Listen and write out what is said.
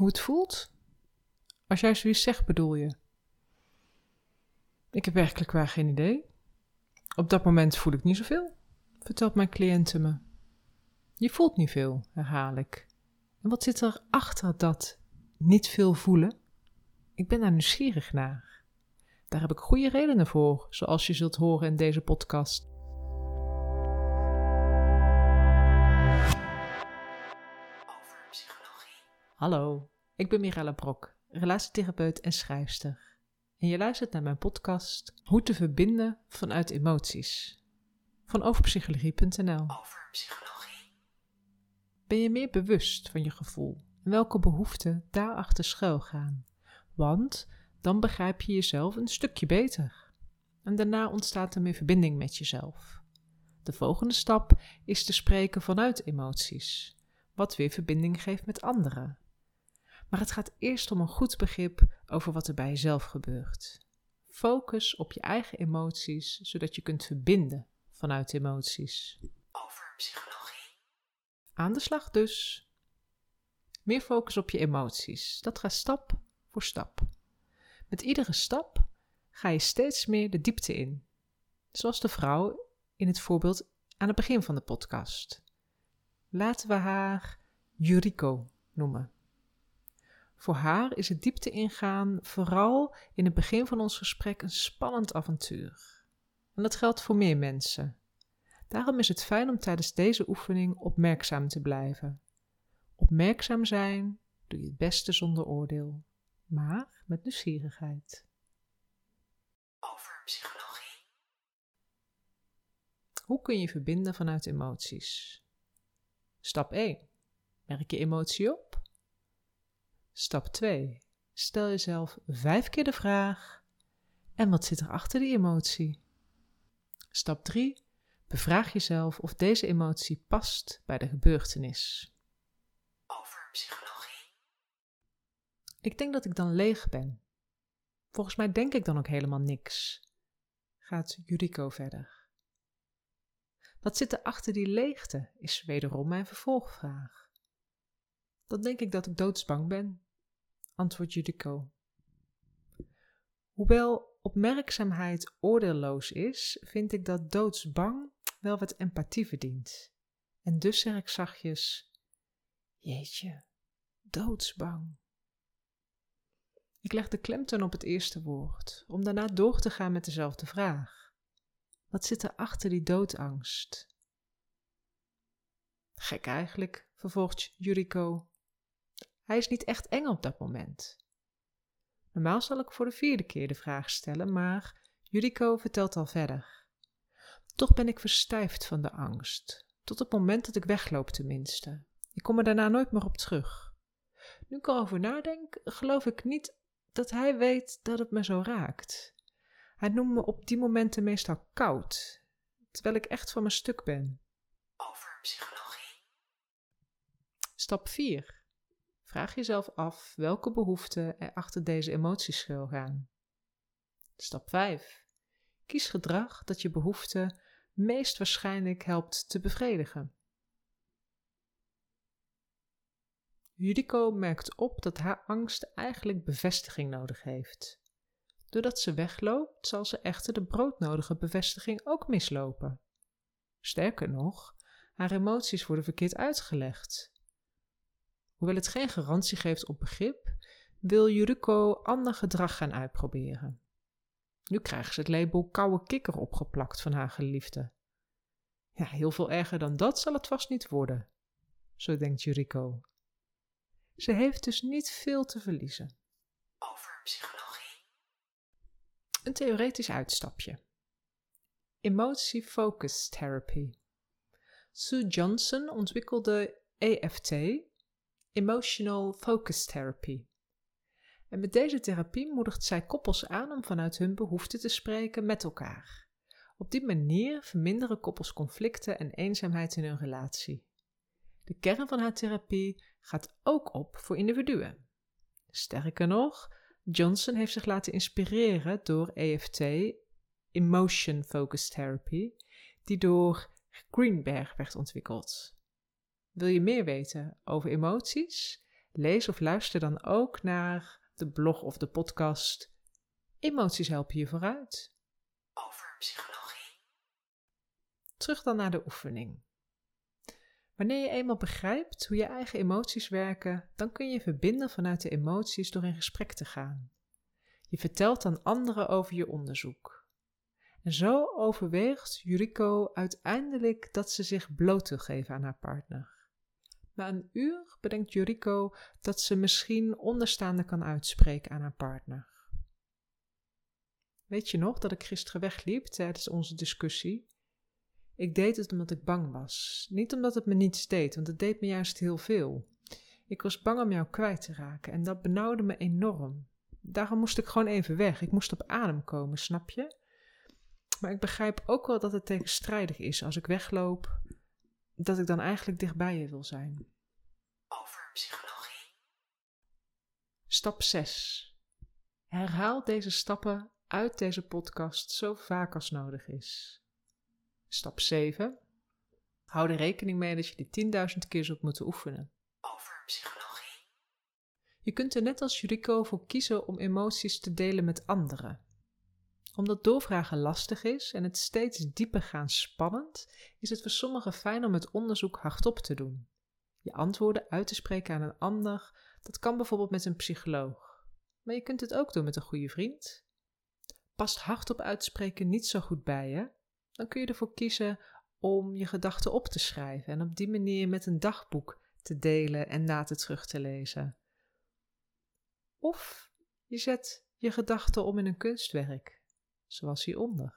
Hoe het voelt? Als jij zoiets zegt, bedoel je? Ik heb werkelijk waar geen idee. Op dat moment voel ik niet zoveel, vertelt mijn cliënte me. Je voelt niet veel, herhaal ik. En wat zit er achter dat niet veel voelen? Ik ben daar nieuwsgierig naar. Daar heb ik goede redenen voor, zoals je zult horen in deze podcast. Hallo, ik ben Mirella Brok, relatietherapeut en schrijfster. En je luistert naar mijn podcast Hoe te verbinden vanuit emoties. Van overpsychologie.nl. Over psychologie. Ben je meer bewust van je gevoel en welke behoeften daarachter schuil gaan? Want dan begrijp je jezelf een stukje beter. En daarna ontstaat er meer verbinding met jezelf. De volgende stap is te spreken vanuit emoties, wat weer verbinding geeft met anderen. Maar het gaat eerst om een goed begrip over wat er bij jezelf gebeurt. Focus op je eigen emoties, zodat je kunt verbinden vanuit emoties. Over psychologie. Aan de slag dus. Meer focus op je emoties. Dat gaat stap voor stap. Met iedere stap ga je steeds meer de diepte in. Zoals de vrouw in het voorbeeld aan het begin van de podcast. Laten we haar Yuriko noemen. Voor haar is het diepte ingaan vooral in het begin van ons gesprek een spannend avontuur. En dat geldt voor meer mensen. Daarom is het fijn om tijdens deze oefening opmerkzaam te blijven. Opmerkzaam zijn doe je het beste zonder oordeel, maar met nieuwsgierigheid. Over psychologie. Hoe kun je verbinden vanuit emoties? Stap 1. Merk je emotie op. Stap 2. Stel jezelf vijf keer de vraag: en wat zit er achter die emotie? Stap 3. Bevraag jezelf of deze emotie past bij de gebeurtenis. Over psychologie. Ik denk dat ik dan leeg ben. Volgens mij denk ik dan ook helemaal niks. Gaat Yuriko verder. Wat zit er achter die leegte, is wederom mijn vervolgvraag. Dan denk ik dat ik doodsbang ben, antwoordt Judico. Hoewel opmerkzaamheid oordeelloos is, vind ik dat doodsbang wel wat empathie verdient. En dus zeg ik zachtjes: Jeetje, doodsbang. Ik leg de klemtoon op het eerste woord, om daarna door te gaan met dezelfde vraag. Wat zit er achter die doodangst? Gek eigenlijk, vervolgt Juriko. Hij is niet echt eng op dat moment. Normaal zal ik voor de vierde keer de vraag stellen, maar Juriko vertelt al verder. Toch ben ik verstijfd van de angst, tot het moment dat ik wegloop tenminste. Ik kom er daarna nooit meer op terug. Nu ik erover nadenk, geloof ik niet dat hij weet dat het me zo raakt. Hij noemt me op die momenten meestal koud, terwijl ik echt van mijn stuk ben. Over psychologie. Stap 4. Vraag jezelf af welke behoeften er achter deze emoties schuilgaan. Stap 5. Kies gedrag dat je behoefte meest waarschijnlijk helpt te bevredigen. Judiko merkt op dat haar angst eigenlijk bevestiging nodig heeft. Doordat ze wegloopt, zal ze echter de broodnodige bevestiging ook mislopen. Sterker nog, haar emoties worden verkeerd uitgelegd. Hoewel het geen garantie geeft op begrip, wil Yuriko ander gedrag gaan uitproberen. Nu krijgt ze het label koude kikker opgeplakt van haar geliefde. Ja, heel veel erger dan dat zal het vast niet worden, zo denkt Yuriko. Ze heeft dus niet veel te verliezen. Over psychologie. Een theoretisch uitstapje. Emotie Focus Therapy. Sue Johnson ontwikkelde EFT, Emotional Focus Therapy. En met deze therapie moedigt zij koppels aan om vanuit hun behoeften te spreken met elkaar. Op die manier verminderen koppels conflicten en eenzaamheid in hun relatie. De kern van haar therapie gaat ook op voor individuen. Sterker nog, Johnson heeft zich laten inspireren door EFT, Emotion Focused Therapy, die door Greenberg werd ontwikkeld. Wil je meer weten over emoties Lees of luister dan ook naar de blog of de podcast. Emoties helpen je vooruit. Over psychologie. Terug dan naar de oefening. Wanneer je eenmaal begrijpt hoe je eigen emoties werken, dan kun je verbinden vanuit de emoties door in gesprek te gaan. Je vertelt aan anderen over je onderzoek. En zo overweegt Yuriko uiteindelijk dat ze zich bloot wil geven aan haar partner. Na een uur bedenkt Yuriko dat ze misschien onderstaande kan uitspreken aan haar partner. Weet je nog dat ik gisteren wegliep tijdens onze discussie? Ik deed het omdat ik bang was. Niet omdat het me niets deed, want het deed me juist heel veel. Ik was bang om jou kwijt te raken en dat benauwde me enorm. Daarom moest ik gewoon even weg. Ik moest op adem komen, snap je? Maar ik begrijp ook wel dat het tegenstrijdig is als ik wegloop, dat ik dan eigenlijk dichtbij je wil zijn. Over psychologie. Stap 6. Herhaal deze stappen uit deze podcast zo vaak als nodig is. Stap 7. Hou er rekening mee dat je die 10.000 keer zult moeten oefenen. Over psychologie. Je kunt er net als Jurico voor kiezen om emoties te delen met anderen. Omdat doorvragen lastig is en het steeds dieper gaan spannend, is het voor sommigen fijn om het onderzoek hardop te doen. Je antwoorden uit te spreken aan een ander, dat kan bijvoorbeeld met een psycholoog. Maar je kunt het ook doen met een goede vriend. Past hardop uitspreken niet zo goed bij je, dan kun je ervoor kiezen om je gedachten op te schrijven en op die manier met een dagboek te delen en na te terug te lezen. Of je zet je gedachten om in een kunstwerk, zoals hieronder.